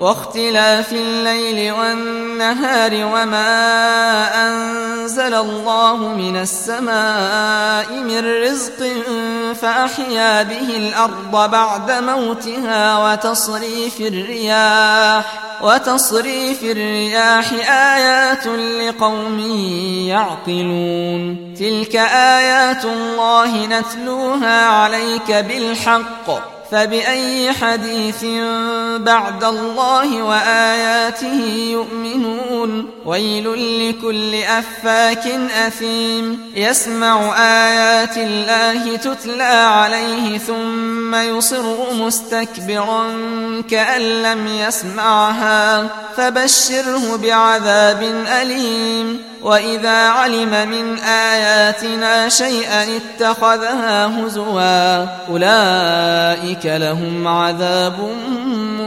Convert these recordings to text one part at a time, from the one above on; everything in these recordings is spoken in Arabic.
واختلاف الليل والنهار وما أنزل الله من السماء من رزق فأحيا به الأرض بعد موتها وتصريف الرياح وتصريف الرياح آيات لقوم يعقلون تلك آيات الله نتلوها عليك بالحق فبأي حديث بعد الله وآياته يؤمنون ويل لكل أفاك أثيم. يسمع آيات الله تتلى عليه ثم يصر مستكبرا كأن لم يسمعها. فبشره بعذاب أليم. وإذا علم من آياتنا شيئا اتخذها هزوا. أولئك لهم عذاب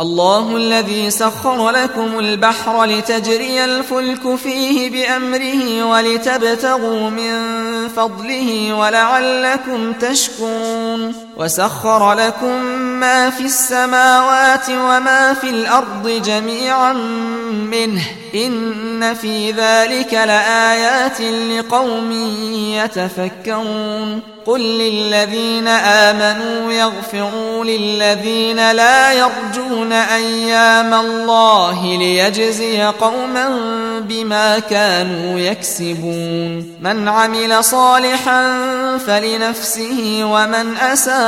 الله الذي سخر لكم البحر لتجري الفلك فيه بأمره ولتبتغوا من فضله ولعلكم تشكرون. وسخر لكم ما في السماوات وما في الأرض جميعا منه. إن في ذلك لآيات لقوم يتفكرون. قل للذين آمنوا يغفروا للذين لا يرجون أيام الله ليجزي قوما بما كانوا يكسبون. من عمل صالحا فلنفسه ومن أساء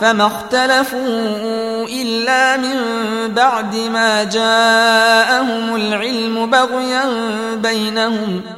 فما اختلفوا إلا من بعد ما جاءهم العلم بغيا بينهم.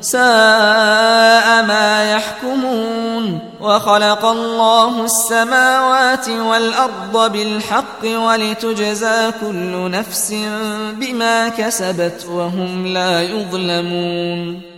ساء ما يحكمون وخلق الله السماوات والأرض بالحق ولتجزى كل نفس بما كسبت وهم لا يظلمون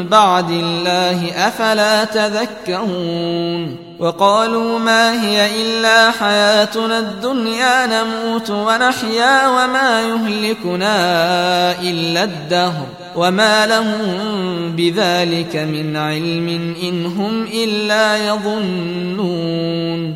بعد الله أفلا تذكرون وقالوا ما هي إلا حياتنا الدنيا نموت ونحيا وما يهلكنا إلا الدهر وما لهم بذلك من علم إن هم إلا يظنون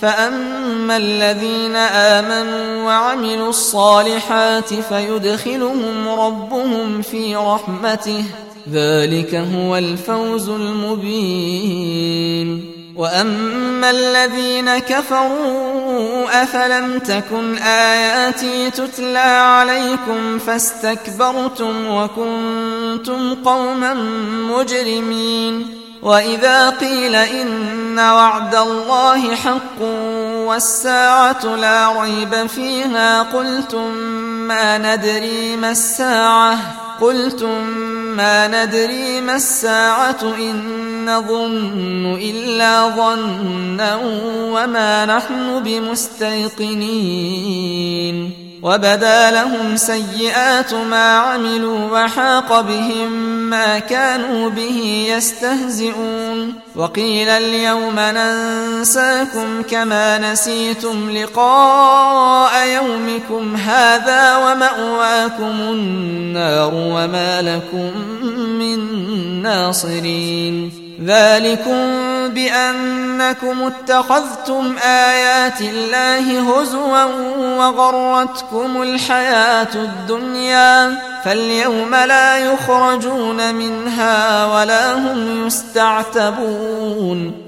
فأما الذين آمنوا وعملوا الصالحات فيدخلهم ربهم في رحمته ذلك هو الفوز المبين وأما الذين كفروا أفلم تكن آياتي تتلى عليكم فاستكبرتم وكنتم قوما مجرمين وإذا قيل إن وعد الله حق والساعة لا ريب فيها قلتم ما ندري ما الساعة قلتم ما ندري ما الساعة إن نظن إلا ظنا وما نحن بمستيقنين. وبدا لهم سيئات ما عملوا وحاق بهم ما كانوا به يستهزئون. وقيل اليوم ننساكم كما نسيتم لقاء يومكم هذا ومأواكم النار وما لكم من ناصرين. ذلكم بأنكم اتخذتم آيات الله هزوا وغرتكم الحياة الدنيا فاليوم لا يخرجون منها ولا هم يستعتبون